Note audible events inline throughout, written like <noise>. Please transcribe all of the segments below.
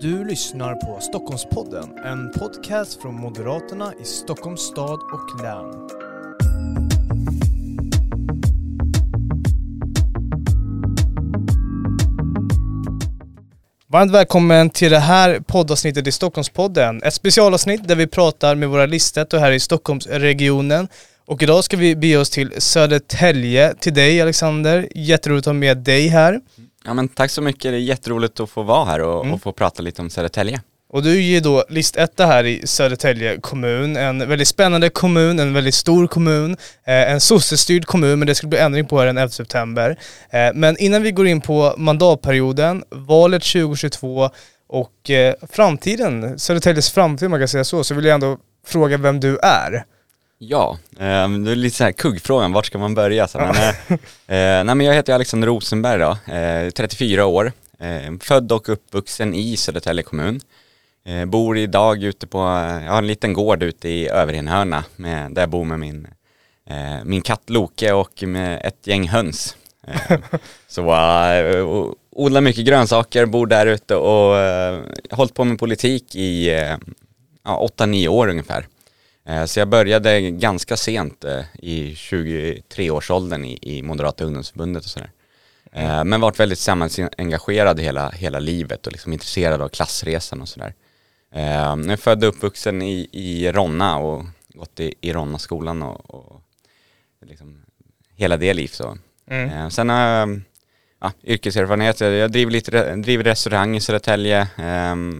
Du lyssnar på Stockholmspodden, en podcast från Moderaterna i Stockholms stad och län. Varmt välkommen till det här poddavsnittet i Stockholmspodden. Ett specialavsnitt där vi pratar med våra listor här i Stockholmsregionen. Och idag ska vi bege oss till Södertälje, till dig Alexander. Jätteroligt att ha med dig här. Ja men tack så mycket, det är jätteroligt att få vara här och, Mm. och få prata lite om Södertälje. Och du är ju då listetta här i Södertälje kommun, en väldigt spännande kommun, en väldigt stor kommun, eh, en sossestyrd kommun, men det ska bli ändring på här den 11 september. Eh, men innan vi går in på mandatperioden, valet 2022 och eh, framtiden, Södertäljes framtid om man kan säga så, så vill jag ändå fråga vem du är. Ja, eh, det är lite så här kuggfrågan, vart ska man börja? Så, men, eh, eh, nej men jag heter Alexander Rosenberg då, eh, 34 år, eh, född och uppvuxen i Södertälje kommun. Eh, bor idag ute på, jag har en liten gård ute i Överenhörna med, där jag bor med min, eh, min katt Loke och med ett gäng höns. <laughs> Eh, så och odlar mycket grönsaker, bor där ute och eh, hållit på med politik i eh, ja, 8-9 år ungefär. Eh, Så jag började ganska sent eh, i 23-årsåldern i, i Moderata ungdomsförbundet och sådär. Eh, Men varit väldigt samhällsengagerad hela, hela livet och liksom intresserad av klassresan och sådär. Jag är född och uppvuxen i, i Ronna och gått i, i Ronna-skolan och, och liksom hela det liv så. Mm. Sen har jag ja, yrkeserfarenhet, jag driver, lite, driver restaurang i Södertälje,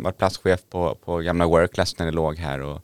varit platschef på, på gamla Workless när det låg här och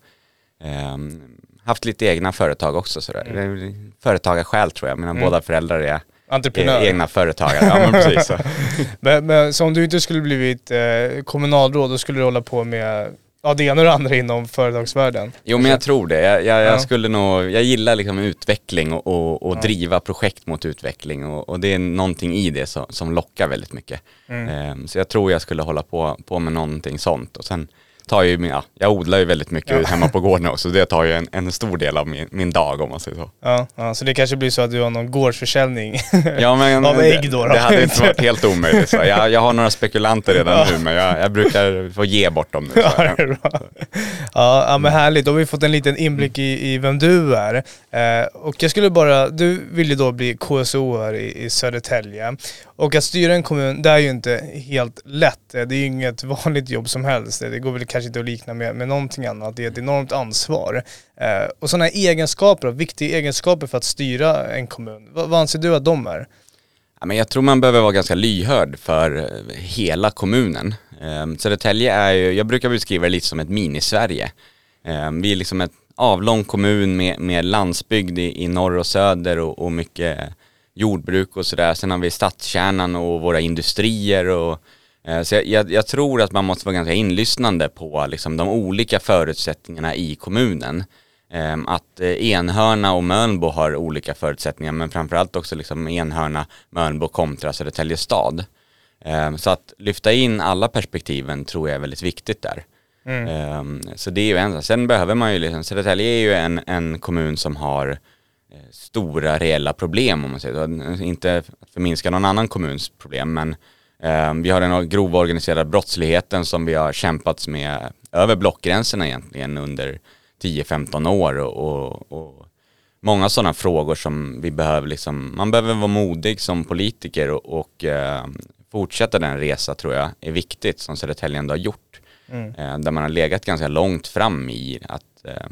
Ehm, haft lite egna företag också sådär. Mm. Företagarsjäl tror jag, mina Mm. båda föräldrar är, Entreprenör. är egna företagare. Ja men precis så. <laughs> Men, men så om du inte skulle blivit eh, kommunalråd, då skulle du hålla på med ja, det ena och det andra inom företagsvärlden? Jo men jag tror det. Jag, jag, Ja. jag skulle nog, jag gillar liksom utveckling och, och, och Ja. driva projekt mot utveckling och, och det är någonting i det som, som lockar väldigt mycket. Mm. Ehm, så jag tror jag skulle hålla på, på med någonting sånt och sen tar ju, ja, jag odlar ju väldigt mycket Ja. hemma på gården <laughs> också, så det tar ju en, en stor del av min, min dag om man säger så. Ja, ja, så det kanske blir så att du har någon gårdsförsäljning. <laughs> Ja men Av ägg då, det, då. det hade inte varit <laughs> helt omöjligt. Så jag, jag har några spekulanter redan Ja. nu men jag, jag brukar få ge bort dem nu. Ja, det är bra. Ja, ja men härligt, då har vi fått en liten inblick i, i vem du är. Eh, och jag skulle bara, du vill ju då bli KSO här i, i Södertälje. Och att styra en kommun, det är ju inte helt lätt. Det är ju inget vanligt jobb som helst. Det går väl kanske inte att likna med, med någonting annat. Det är ett enormt ansvar. Eh, och sådana här egenskaper, viktiga egenskaper för att styra en kommun. Vad, vad anser du att de är? Ja, men jag tror man behöver vara ganska lyhörd för eh, hela kommunen. Eh, Södertälje är ju, jag brukar beskriva det lite som ett mini-Sverige. Eh, vi är liksom ett avlång kommun med, med landsbygd i, i norr och söder och, och mycket jordbruk och sådär. Sen har vi stadskärnan och våra industrier och så jag, jag, jag tror att man måste vara ganska inlyssnande på liksom, de olika förutsättningarna i kommunen. Ehm, Att eh, Enhörna och Mölnbo har olika förutsättningar men framförallt också liksom Enhörna, Mölnbo kontra Södertälje stad. Ehm, Så att lyfta in alla perspektiven tror jag är väldigt viktigt där. Mm. Ehm, Så det är ju en, sen behöver man ju liksom, Södertälje är ju en, en kommun som har eh, stora reella problem om man säger så. Inte att förminska någon annan kommuns problem men vi har den grova organiserade brottsligheten som vi har kämpats med över blockgränserna egentligen under 10-15 år och, och, många sådana frågor som vi behöver liksom, man behöver vara modig som politiker och, och eh, fortsätta den resa tror jag är viktigt som Södertälje ändå har gjort. Mm. Eh, där man har legat ganska långt fram i att eh,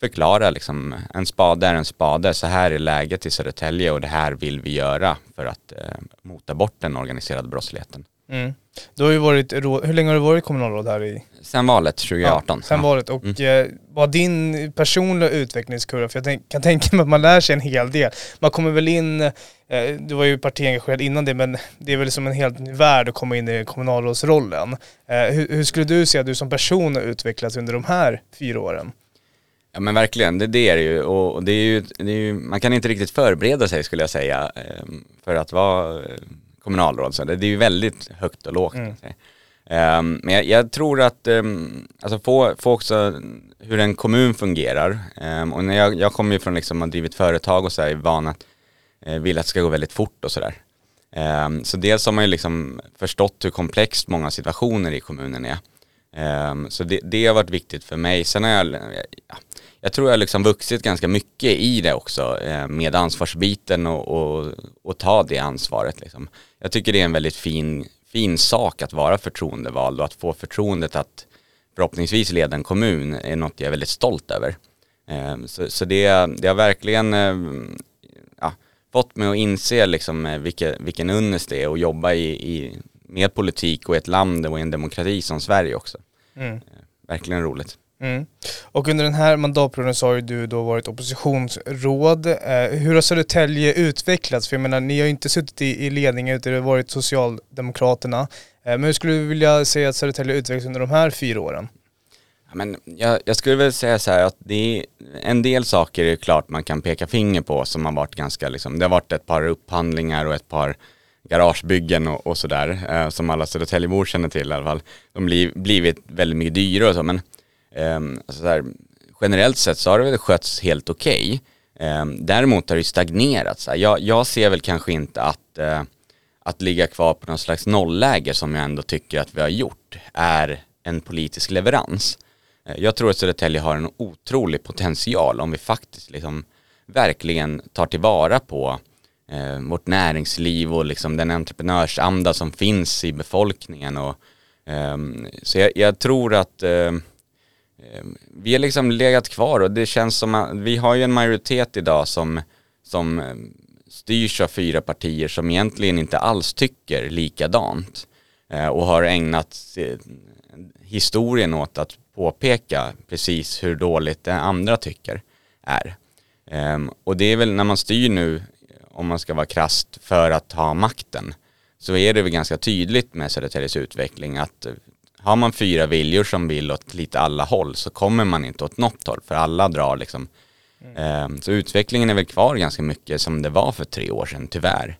förklara liksom, en spade är en spade, så här är läget i Södertälje och det här vill vi göra för att eh, mota bort den organiserade brottsligheten. Mm. Du har ju varit, hur länge har du varit kommunalråd här i Sen valet 2018. Ja, sen valet. Och eh, vad din personliga utvecklingskurva, för jag tänk, kan tänka mig att man lär sig en hel del. Man kommer väl in, eh, du var ju partiengagerad innan det, men det är väl som en helt ny värld att komma in i kommunalrådsrollen. Eh, hur, hur skulle du säga att du som person har utvecklats under de här fyra åren? Ja men verkligen, det, det är det ju och det är ju, det är ju, man kan inte riktigt förbereda sig skulle jag säga eh, för att vara eh, kommunalråd. Så det, är ju väldigt högt och lågt. Mm. Ehm, men jag, jag tror att, um, alltså få, få också hur en kommun fungerar. Ehm, och när jag, jag kommer ju från liksom, att ha drivit företag och så här, är van att eh, vill att det ska gå väldigt fort och sådär. Ehm, så dels har man ju liksom förstått hur komplext många situationer i kommunen är. Um, så det, det, har varit viktigt för mig. Sen har jag, ja, jag tror jag har liksom vuxit ganska mycket i det också eh, med ansvarsbiten och, och, och, ta det ansvaret. Liksom. Jag tycker det är en väldigt fin, fin sak att vara förtroendevald och att få förtroendet att förhoppningsvis leda en kommun är något jag är väldigt stolt över. Eh, så, så det, det har verkligen eh, ja, fått mig att inse liksom vilken, vilken unnest det är att jobba i, i, med politik och i ett land och i en demokrati som Sverige också. Mm. Verkligen roligt. Mm. Och under den här mandatperioden så har ju du då varit oppositionsråd. Eh, hur har Södertälje utvecklats? För jag menar, ni har ju inte suttit i, i ledningen utan det har varit Socialdemokraterna. Eh, men hur skulle du vilja säga att Södertälje utvecklats under de här fyra åren? Ja, men jag, jag, skulle väl säga så här att det är en del saker är klart man kan peka finger på som har varit ganska liksom, det har varit ett par upphandlingar och ett par garagebyggen och, och sådär eh, som alla Södertäljebor känner till i alla fall. De blir blivit väldigt mycket dyrare och så men Ehm, alltså här, generellt sett så har det väl skötts helt okej. Okay. Däremot har det stagnerat. Så jag, jag, ser väl kanske inte att, eh, att ligga kvar på någon slags nollläge som jag ändå tycker att vi har gjort är en politisk leverans. Eh, jag tror att Södertälje har en otrolig potential om vi faktiskt liksom verkligen tar tillvara på eh, vårt näringsliv och liksom den entreprenörsanda som finns i befolkningen. Och, eh, så jag, jag, tror att eh, Ehm, vi har liksom legat kvar och det känns som att vi har ju en majoritet idag som, som ehm, styrs av fyra partier som egentligen inte alls tycker likadant eh, och har ägnat historien åt att påpeka precis hur dåligt det andra tycker är. Ehm, och det är väl när man styr nu, om man ska vara krast för att ha makten, så är det väl ganska tydligt med Södertäljes utveckling att har man fyra viljor som vill åt lite alla håll så kommer man inte åt något håll för alla drar liksom. Mm. Så utvecklingen är väl kvar ganska mycket som det var för tre år sedan tyvärr.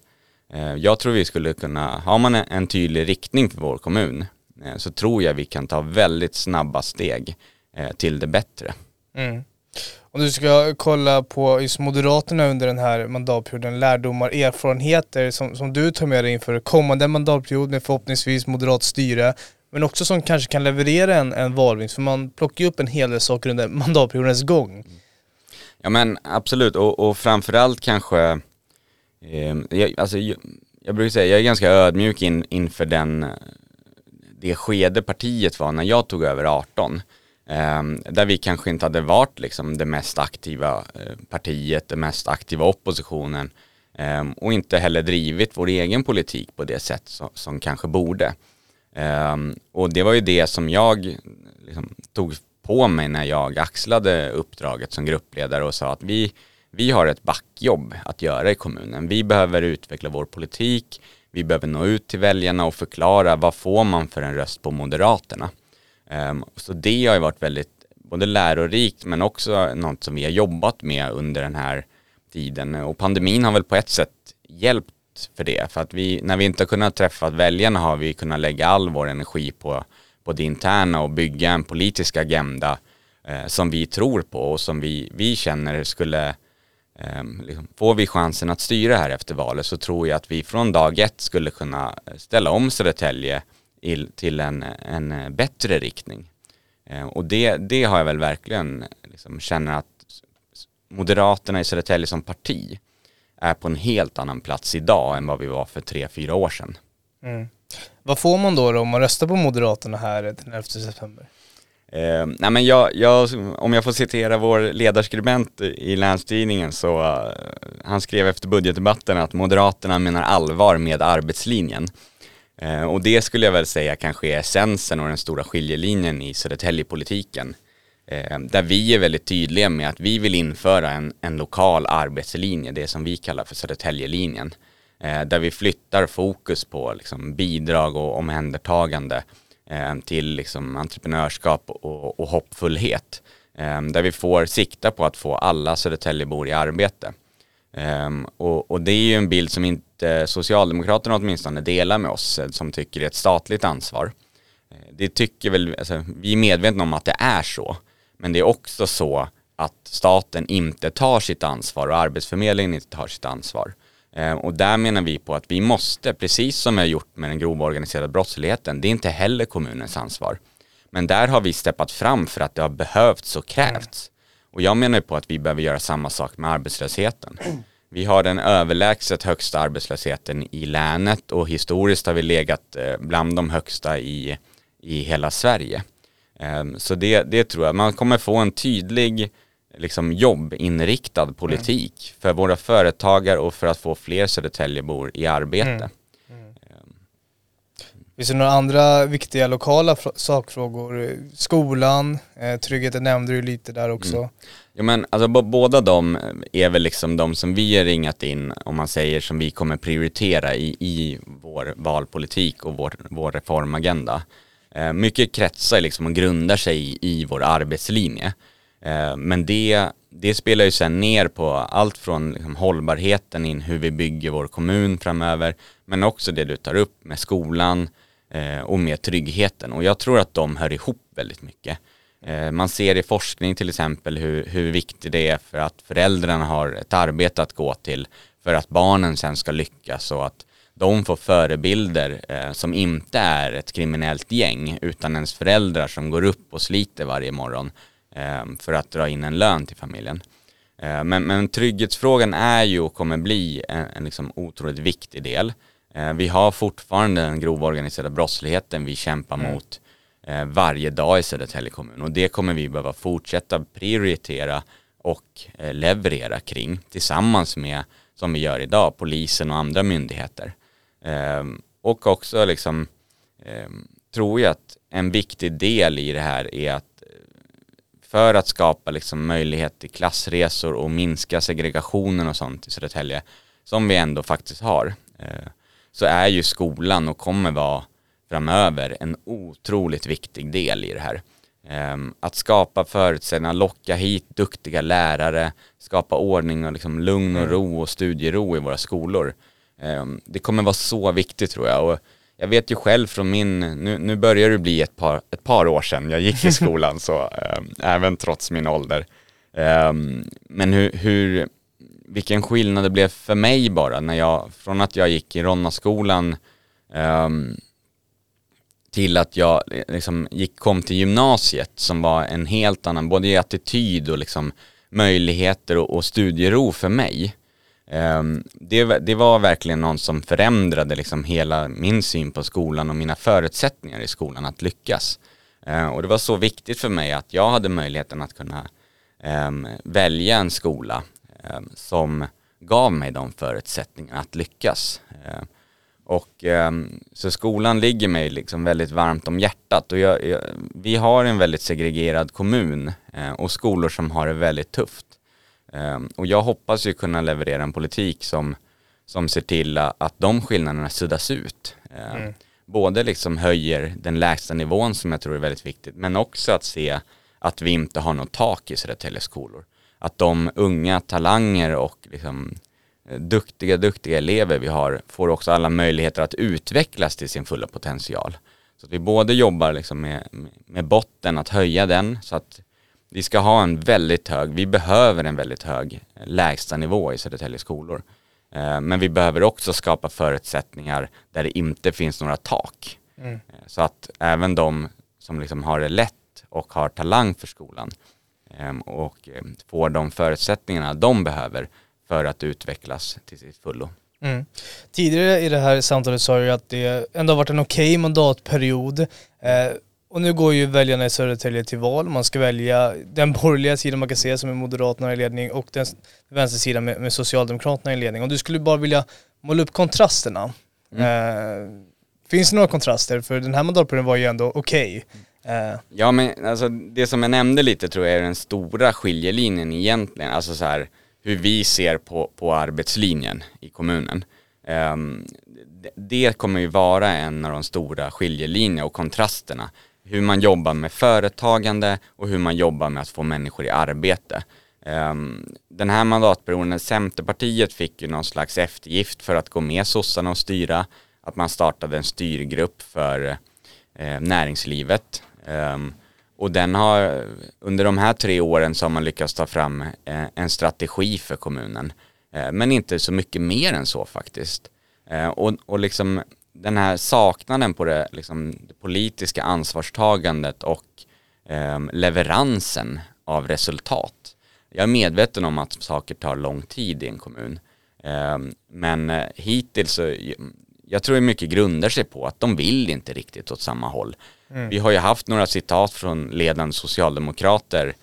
Ehm, jag tror vi skulle kunna, har man en tydlig riktning för vår kommun eh, så tror jag vi kan ta väldigt snabba steg eh, till det bättre. Mm. Om du ska kolla på just Moderaterna under den här mandatperioden, lärdomar, erfarenheter som, som du tar med dig inför kommande mandatperiod med förhoppningsvis moderat styre. Men också som kanske kan leverera en, en valvinst, för man plockar ju upp en hel del saker under <laughs> mandatperiodens gång. Mm. Ja men absolut, och, och framförallt kanske, eh, jag, alltså, jag, jag, brukar säga, jag är ganska ödmjuk in, inför den, det skede partiet var när jag tog över 18. Eh, där vi kanske inte hade varit liksom det mest aktiva eh, partiet, det mest aktiva oppositionen eh, och inte heller drivit vår egen politik på det sätt som, som kanske borde. Um, och det var ju det som jag liksom, tog på mig när jag axlade uppdraget som gruppledare och sa att vi, vi har ett backjobb att göra i kommunen. Vi behöver utveckla vår politik, vi behöver nå ut till väljarna och förklara vad får man för en röst på Moderaterna. Um, så det har ju varit väldigt både lärorikt men också något som vi har jobbat med under den här tiden och pandemin har väl på ett sätt hjälpt för det. För att vi, när vi inte har kunnat träffa väljarna har vi kunnat lägga all vår energi på, på det interna och bygga en politisk agenda eh, som vi tror på och som vi, vi känner skulle eh, liksom, Får vi chansen att styra här efter valet så tror jag att vi från dag ett skulle kunna eh, ställa om Södertälje till en, en eh, bättre riktning. Eh, och det, det har jag väl verkligen liksom, känner att Moderaterna i Södertälje som parti är på en helt annan plats idag än vad vi var för tre, fyra år sedan. Mm. Vad får man då, då om man röstar på Moderaterna här den 11 september? Eh, nej men jag, jag, om jag får citera vår ledarskribent i Länstidningen så uh, han skrev efter budgetdebatten att Moderaterna menar allvar med arbetslinjen. Eh, och det skulle jag väl säga kanske är essensen och den stora skiljelinjen i Södertäljepolitiken. Eh, där vi är väldigt tydliga med att vi vill införa en, en lokal arbetslinje, det som vi kallar för Södertäljelinjen. Eh, där vi flyttar fokus på liksom, bidrag och omhändertagande eh, till liksom, entreprenörskap och, och hoppfullhet. Eh, där vi får sikta på att få alla Södertäljebor i arbete. Eh, och, och, det är ju en bild som inte Socialdemokraterna åtminstone delar med oss, eh, som tycker det är ett statligt ansvar. Eh, det tycker väl, alltså, vi är medvetna om att det är så. Men det är också så att staten inte tar sitt ansvar och Arbetsförmedlingen inte tar sitt ansvar. Eh, och där menar vi på att vi måste, precis som vi har gjort med den grova organiserade brottsligheten, det är inte heller kommunens ansvar. Men där har vi steppat fram för att det har behövts och krävts. Och jag menar på att vi behöver göra samma sak med arbetslösheten. Vi har den överlägset högsta arbetslösheten i länet och historiskt har vi legat eh, bland de högsta i, i hela Sverige. Ehm, så det, det tror jag, man kommer få en tydlig liksom jobbinriktad politik för våra företagare och för att få fler Södertäljebor i arbete. Mm. Finns det några andra viktiga lokala sakfrågor? Skolan, eh, tryggheten nämnde du lite där också. Mm. Ja men alltså båda de är väl liksom de som vi har ringat in, om man säger som vi kommer prioritera i, i vår valpolitik och vår, vår reformagenda. Eh, mycket kretsar liksom och grundar sig i, vår arbetslinje. Eh, men det, det spelar ju sen ner på allt från liksom hållbarheten in hur vi bygger vår kommun framöver, men också det du tar upp med skolan, eh, och med tryggheten. Och jag tror att de hör ihop väldigt mycket. Man ser i forskning till exempel hur, hur viktigt det är för att föräldrarna har ett arbete att gå till för att barnen sen ska lyckas och att de får förebilder eh, som inte är ett kriminellt gäng utan ens föräldrar som går upp och sliter varje morgon eh, för att dra in en lön till familjen. Eh, men, men trygghetsfrågan är ju och kommer bli en, en liksom otroligt viktig del. Eh, vi har fortfarande den grova organiserade brottsligheten vi kämpar mm. mot eh, varje dag i Södertälje kommun och det kommer vi behöva fortsätta prioritera och eh, leverera kring tillsammans med, som vi gör idag, polisen och andra myndigheter. Ehm, och också liksom ehm, tror jag att en viktig del i det här är att för att skapa liksom möjlighet till klassresor och minska segregationen och sånt i Södertälje som vi ändå faktiskt har så är ju skolan och kommer vara framöver en otroligt viktig del i det här. Ehm, att skapa förutsättningar, locka hit duktiga lärare, skapa ordning och liksom lugn och mm. ro och studiero i våra skolor. Ehm, det kommer vara så viktigt tror jag. Och jag vet ju själv från min, nu, nu börjar det bli ett par, ett par år sedan jag gick i <laughs> skolan, så ähm, även trots min ålder. Ähm, men hur, hur, vilken skillnad det blev för mig bara när jag, från att jag gick i Ronnaskolan um, till att jag liksom gick, kom till gymnasiet som var en helt annan, både i attityd och liksom möjligheter och, och studiero för mig. Ehm, det, det, var verkligen någon som förändrade liksom hela min syn på skolan och mina förutsättningar i skolan att lyckas. Ehm, och det var så viktigt för mig att jag hade möjligheten att kunna ehm, välja en skola som gav mig de förutsättningarna att lyckas. Och så skolan ligger mig liksom väldigt varmt om hjärtat och jag, jag, vi har en väldigt segregerad kommun eh, och skolor som har det väldigt tufft. Och jag hoppas ju kunna leverera en politik som, som ser till att de skillnaderna suddas ut. Mm. Både liksom höjer den lägsta nivån som jag tror är väldigt viktigt men också att se att vi inte har något tak i Södertälje skolor att de unga talanger och liksom eh, duktiga, duktiga elever vi har får också alla möjligheter att utvecklas till sin fulla potential. Så att vi både jobbar liksom med, med botten, att höja den, så att vi ska ha en väldigt hög, vi behöver en väldigt hög lägsta nivå i Södertälje skolor. Eh, men vi behöver också skapa förutsättningar där det inte finns några tak. Mm. Eh, så att även de som liksom har det lätt och har talang för skolan Ehm, och ehm, får de förutsättningarna de behöver för att utvecklas till sitt fullo. Mm. Tidigare i det här samtalet sa du att det ändå har varit en okej okay mandatperiod. Eh, och nu går ju väljarna i Södertälje till val. Man ska välja den borgerliga sidan man kan se som är Moderaterna i ledning och den vänstersidan med, med Socialdemokraterna i ledning. Och du skulle bara vilja måla upp kontrasterna. Mm. Eh, finns det några kontraster? För den här mandatperioden var ju ändå okej. Okay. Uh. Ja men alltså det som jag nämnde lite tror jag är den stora skiljelinjen egentligen, alltså så här hur vi ser på, på arbetslinjen i kommunen. Det, det kommer ju vara en av de stora skiljelinjerna och kontrasterna. Hur man jobbar med företagande och hur man jobbar med att få människor i arbete. Ehm, den här mandatperioden, Centerpartiet fick ju någon slags eftergift för att gå med sossarna och styra. Att man startade en styrgrupp för eh, näringslivet ehm, och den har, under de här tre åren så har man lyckats ta fram eh, en strategi för kommunen. Eh, men inte så mycket mer än så faktiskt. Och, och liksom den här saknaden på det, liksom, det politiska ansvarstagandet och eh, leveransen av resultat. Jag är medveten om att saker tar lång tid i en kommun. Eh, men eh, hittills så, jag tror mycket grundar sig på att de vill inte riktigt åt samma håll. Mm. Vi har ju haft några citat från ledande socialdemokrater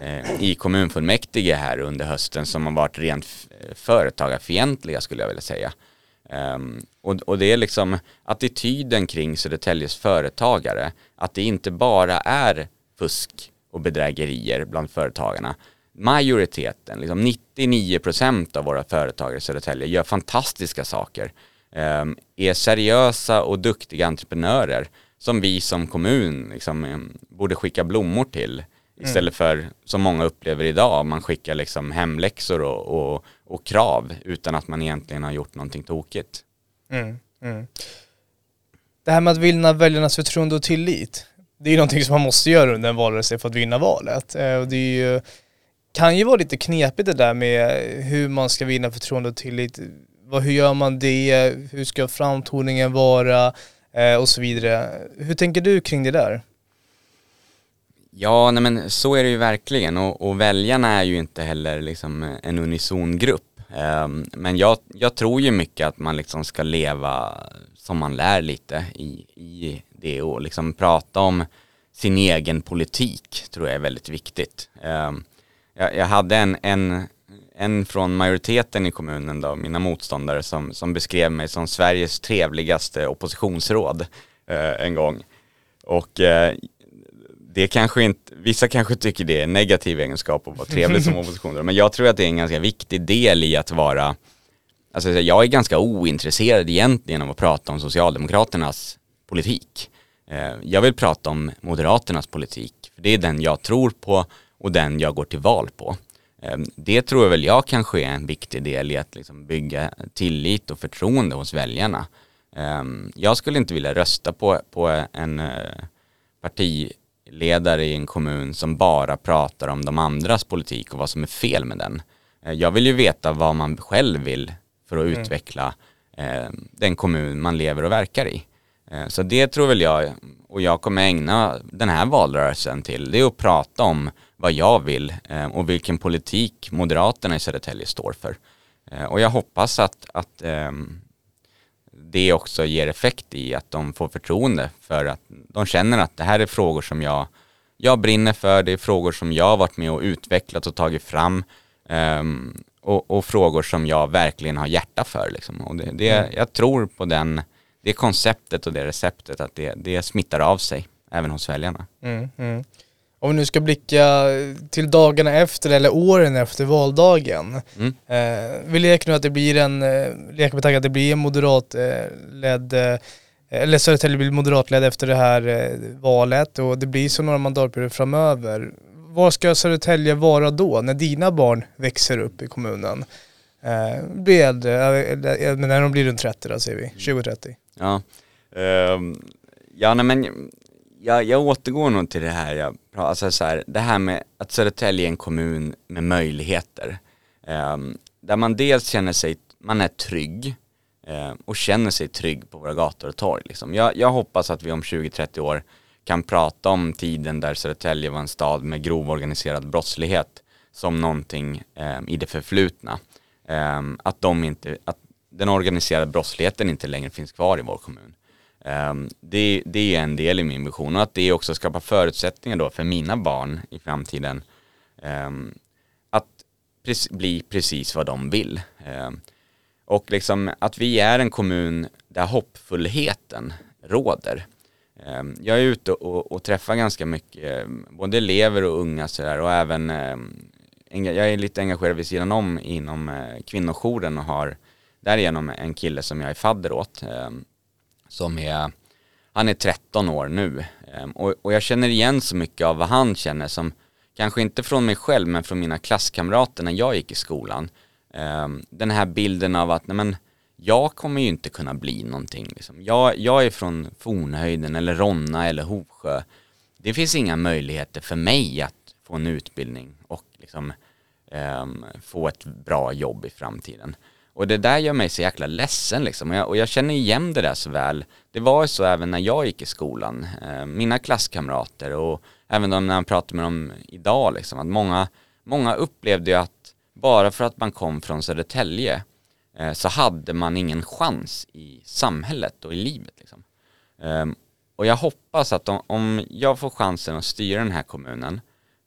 eh, i kommunfullmäktige här under hösten som har varit rent företagarfientliga skulle jag vilja säga. Um, och, och, det är liksom attityden kring Södertäljes företagare, att det inte bara är fusk och bedrägerier bland företagarna. Majoriteten, liksom 99% av våra företagare i Södertälje gör fantastiska saker, um, är seriösa och duktiga entreprenörer som vi som kommun liksom, um, borde skicka blommor till Istället för, som många upplever idag, man skickar liksom hemläxor och, och, och krav utan att man egentligen har gjort någonting tokigt. Mm, mm. Det här med att vinna väljarnas förtroende och tillit, det är ju någonting som man måste göra under en valrörelse för att vinna valet. Eh, och det ju, kan ju vara lite knepigt det där med hur man ska vinna förtroende och tillit. Hur gör man det? Hur ska framtoningen vara? Eh, och så vidare. Hur tänker du kring det där? Ja, nej men så är det ju verkligen och, och väljarna är ju inte heller liksom eh, en unison grupp. Um, men jag, jag tror ju mycket att man liksom ska leva som man lär lite i, i det och liksom prata om sin egen politik tror jag är väldigt viktigt. Um, jag, jag, hade en, en, en från majoriteten i kommunen då, mina motståndare som, som beskrev mig som Sveriges trevligaste oppositionsråd uh, en gång. Och uh, det kanske inte, vissa kanske tycker det är en negativ egenskap att vara trevlig som <laughs> oppositionare, men jag tror att det är en ganska viktig del i att vara, alltså jag är ganska ointresserad egentligen av att prata om Socialdemokraternas politik. Eh, jag vill prata om Moderaternas politik, för det är den jag tror på och den jag går till val på. Eh, det tror jag väl jag kanske är en viktig del i att liksom bygga tillit och förtroende hos väljarna. Eh, jag skulle inte vilja rösta på, på en parti ledare i en kommun som bara pratar om de andras politik och vad som är fel med den. Eh, jag vill ju veta vad man själv vill för att mm. utveckla eh, den kommun man lever och verkar i. Eh, så det tror väl jag, och jag kommer ägna den här valrörelsen till, det är att prata om vad jag vill eh, och vilken politik Moderaterna i Södertälje står för. Eh, och jag hoppas att, att ehm, det också ger effekt i att de får förtroende för att de känner att det här är frågor som jag, jag brinner för, det är frågor som jag har varit med och utvecklat och tagit fram um, och, och, frågor som jag verkligen har hjärta för. Liksom. Och det, det, mm. Jag tror på den, det konceptet och det receptet att det, det smittar av sig även hos väljarna. Mm, mm om vi nu ska blicka till dagarna efter eller åren efter valdagen. Mm. Eh, vi leker nu att det blir en, eh, leker med tanke att det blir en moderatledd, eh, eller Södertälje blir moderatledd efter det här eh, valet och det blir så några mandatperioder framöver. Var ska Södertälje vara då, när dina barn växer upp i kommunen? Eh, blir äldre, eh, när de blir runt 30 då säger vi, 20-30. Ja, um, ja nej men jag, jag återgår nog till det här, jag, alltså så här, det här med att Södertälje är en kommun med möjligheter. Eh, där man dels känner sig, man är trygg eh, och känner sig trygg på våra gator och torg. Liksom. Jag, jag hoppas att vi om 20-30 år kan prata om tiden där Södertälje var en stad med grov organiserad brottslighet som någonting eh, i det förflutna. Ehm, att, de inte, att den organiserade brottsligheten inte längre finns kvar i vår kommun. Ehm, det, det är en del i min vision och att det också skapar förutsättningar då för mina barn i framtiden ehm, att bli precis vad de vill. Ehm, och liksom att vi är en kommun där hoppfullheten råder. Jag är ute och, och träffar ganska mycket, både elever och unga sådär och även jag är lite engagerad vid sidan om inom eh, kvinnojouren och har därigenom en kille som jag är fadder åt som är, han är 13 år nu ehm, och, och jag känner igen så mycket av vad han känner som kanske inte från mig själv men från mina klasskamrater när jag gick i skolan. Ehm, den här bilden av att nej men, jag kommer ju inte kunna bli någonting. Liksom. Jag, jag är från Fornhöjden eller Ronna eller Hovsjö. Det finns inga möjligheter för mig att få en utbildning och liksom, um, få ett bra jobb i framtiden. Och det där gör mig så jäkla ledsen liksom. Och jag, och jag känner igen det där så väl. Det var ju så även när jag gick i skolan. Eh, mina klasskamrater och även de när jag pratar med dem idag liksom. Att många, många upplevde ju att bara för att man kom från Södertälje eh, så hade man ingen chans i samhället och i livet liksom. Eh, och jag hoppas att om, om jag får chansen att styra den här kommunen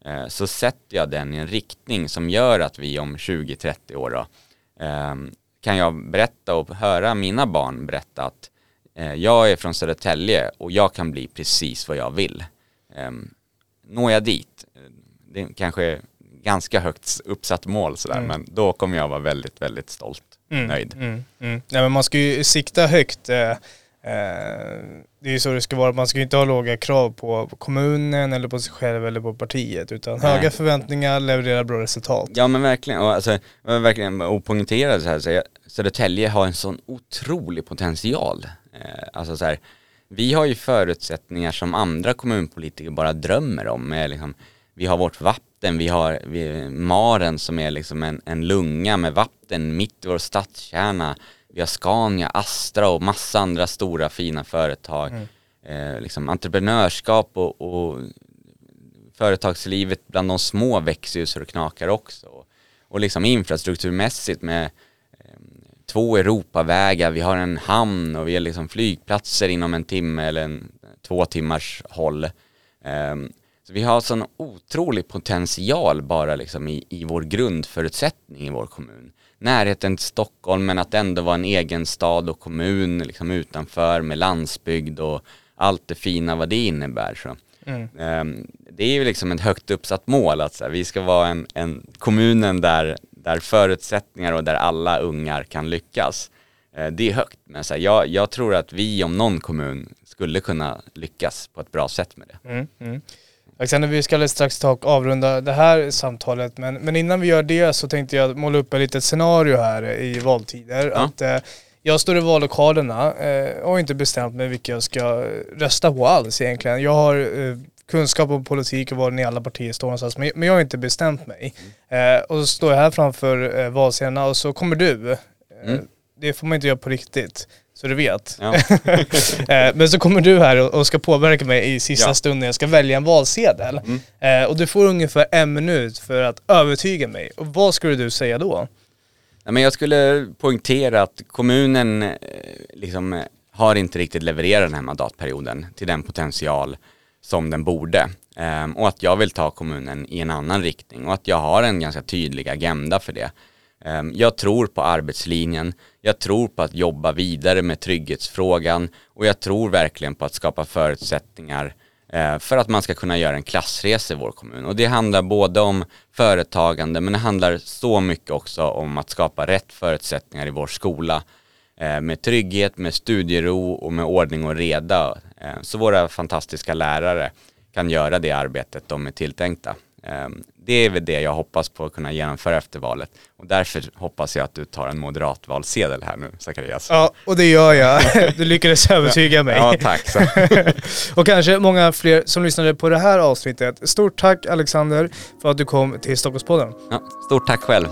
eh, så sätter jag den i en riktning som gör att vi om 20-30 år då, ehm, kan jag berätta och höra mina barn berätta att eh, jag är från Södertälje och jag kan bli precis vad jag vill. Eh, når jag dit, det är kanske ganska högt uppsatt mål sådär, mm. men då kommer jag vara väldigt, väldigt stolt, mm, nöjd. Mm, mm. Nej, men man ska ju sikta högt. Eh, Eh, det är ju så det ska vara, man ska ju inte ha låga krav på kommunen eller på sig själv eller på partiet utan Nej. höga förväntningar, leverera bra resultat. Ja men verkligen, och alltså, verkligen och poängtera så här, så Södertälje har en sån otrolig potential. Eh, alltså så här, vi har ju förutsättningar som andra kommunpolitiker bara drömmer om. Med liksom, vi har vårt vatten, vi har vi, Maren som är liksom en, en lunga med vatten mitt i vår stadskärna vi har Scania, Astra och massa andra stora fina företag. Mm. Eh, liksom entreprenörskap och, och, företagslivet bland de små växer ju så det knakar också. Och, liksom infrastrukturmässigt med eh, två Europavägar, vi har en hamn och vi har liksom flygplatser inom en timme eller en, två timmars håll. Eh, så vi har sån otrolig potential bara liksom i, i vår grundförutsättning i vår kommun närheten till Stockholm men att ändå vara en egen stad och kommun liksom utanför med landsbygd och allt det fina vad det innebär. Så. Mm. Um, det är ju liksom ett högt uppsatt mål att så här, vi ska vara en, en kommunen där, där förutsättningar och där alla ungar kan lyckas. Uh, det är högt, men så här, jag, jag, tror att vi om någon kommun skulle kunna lyckas på ett bra sätt med det. Mm, mm. Alexander, vi ska strax ta och avrunda det här samtalet, men, men innan vi gör det så tänkte jag måla upp ett litet scenario här i valtider. Ja. Att, eh, jag står i vallokalerna eh, och har inte bestämt mig vilka jag ska rösta på alls egentligen. Jag har eh, kunskap om politik och var ni alla partier står någonstans, men, men jag har inte bestämt mig. Mm. Eh, och så står jag här framför eh, valsedlarna och så kommer du. Eh, mm. Det får man inte göra på riktigt. Så du vet. Ja. <laughs> Eh, men så kommer du här och ska påverka mig i sista ja. stunden jag ska välja en valsedel. Mm. Eh, och du får ungefär en minut för att övertyga mig. Och vad skulle du säga då? Ja, men jag skulle poängtera att kommunen eh, liksom har inte riktigt levererat den här mandatperioden till den potential som den borde. Och att jag vill ta kommunen i en annan riktning och att jag har en ganska tydlig agenda för det. Ehm, jag tror på arbetslinjen, jag tror på att jobba vidare med trygghetsfrågan och jag tror verkligen på att skapa förutsättningar eh, för att man ska kunna göra en klassresa i vår kommun. Och det handlar både om företagande men det handlar så mycket också om att skapa rätt förutsättningar i vår skola eh, med trygghet, med studiero och med ordning och reda. Eh, så våra fantastiska lärare kan göra det arbetet de är tilltänkta. Ehm, det är väl det jag hoppas på att kunna genomföra efter valet. Och därför hoppas jag att du tar en moderat valsedel här nu, Zacharias. Ja, och det gör jag. <laughs> Du lyckades övertyga mig. Ja, tack. <laughs> och kanske många fler som lyssnade på det här avsnittet. Stort tack Alexander för att du kom till Stockholmspodden. Ja, stort tack själv.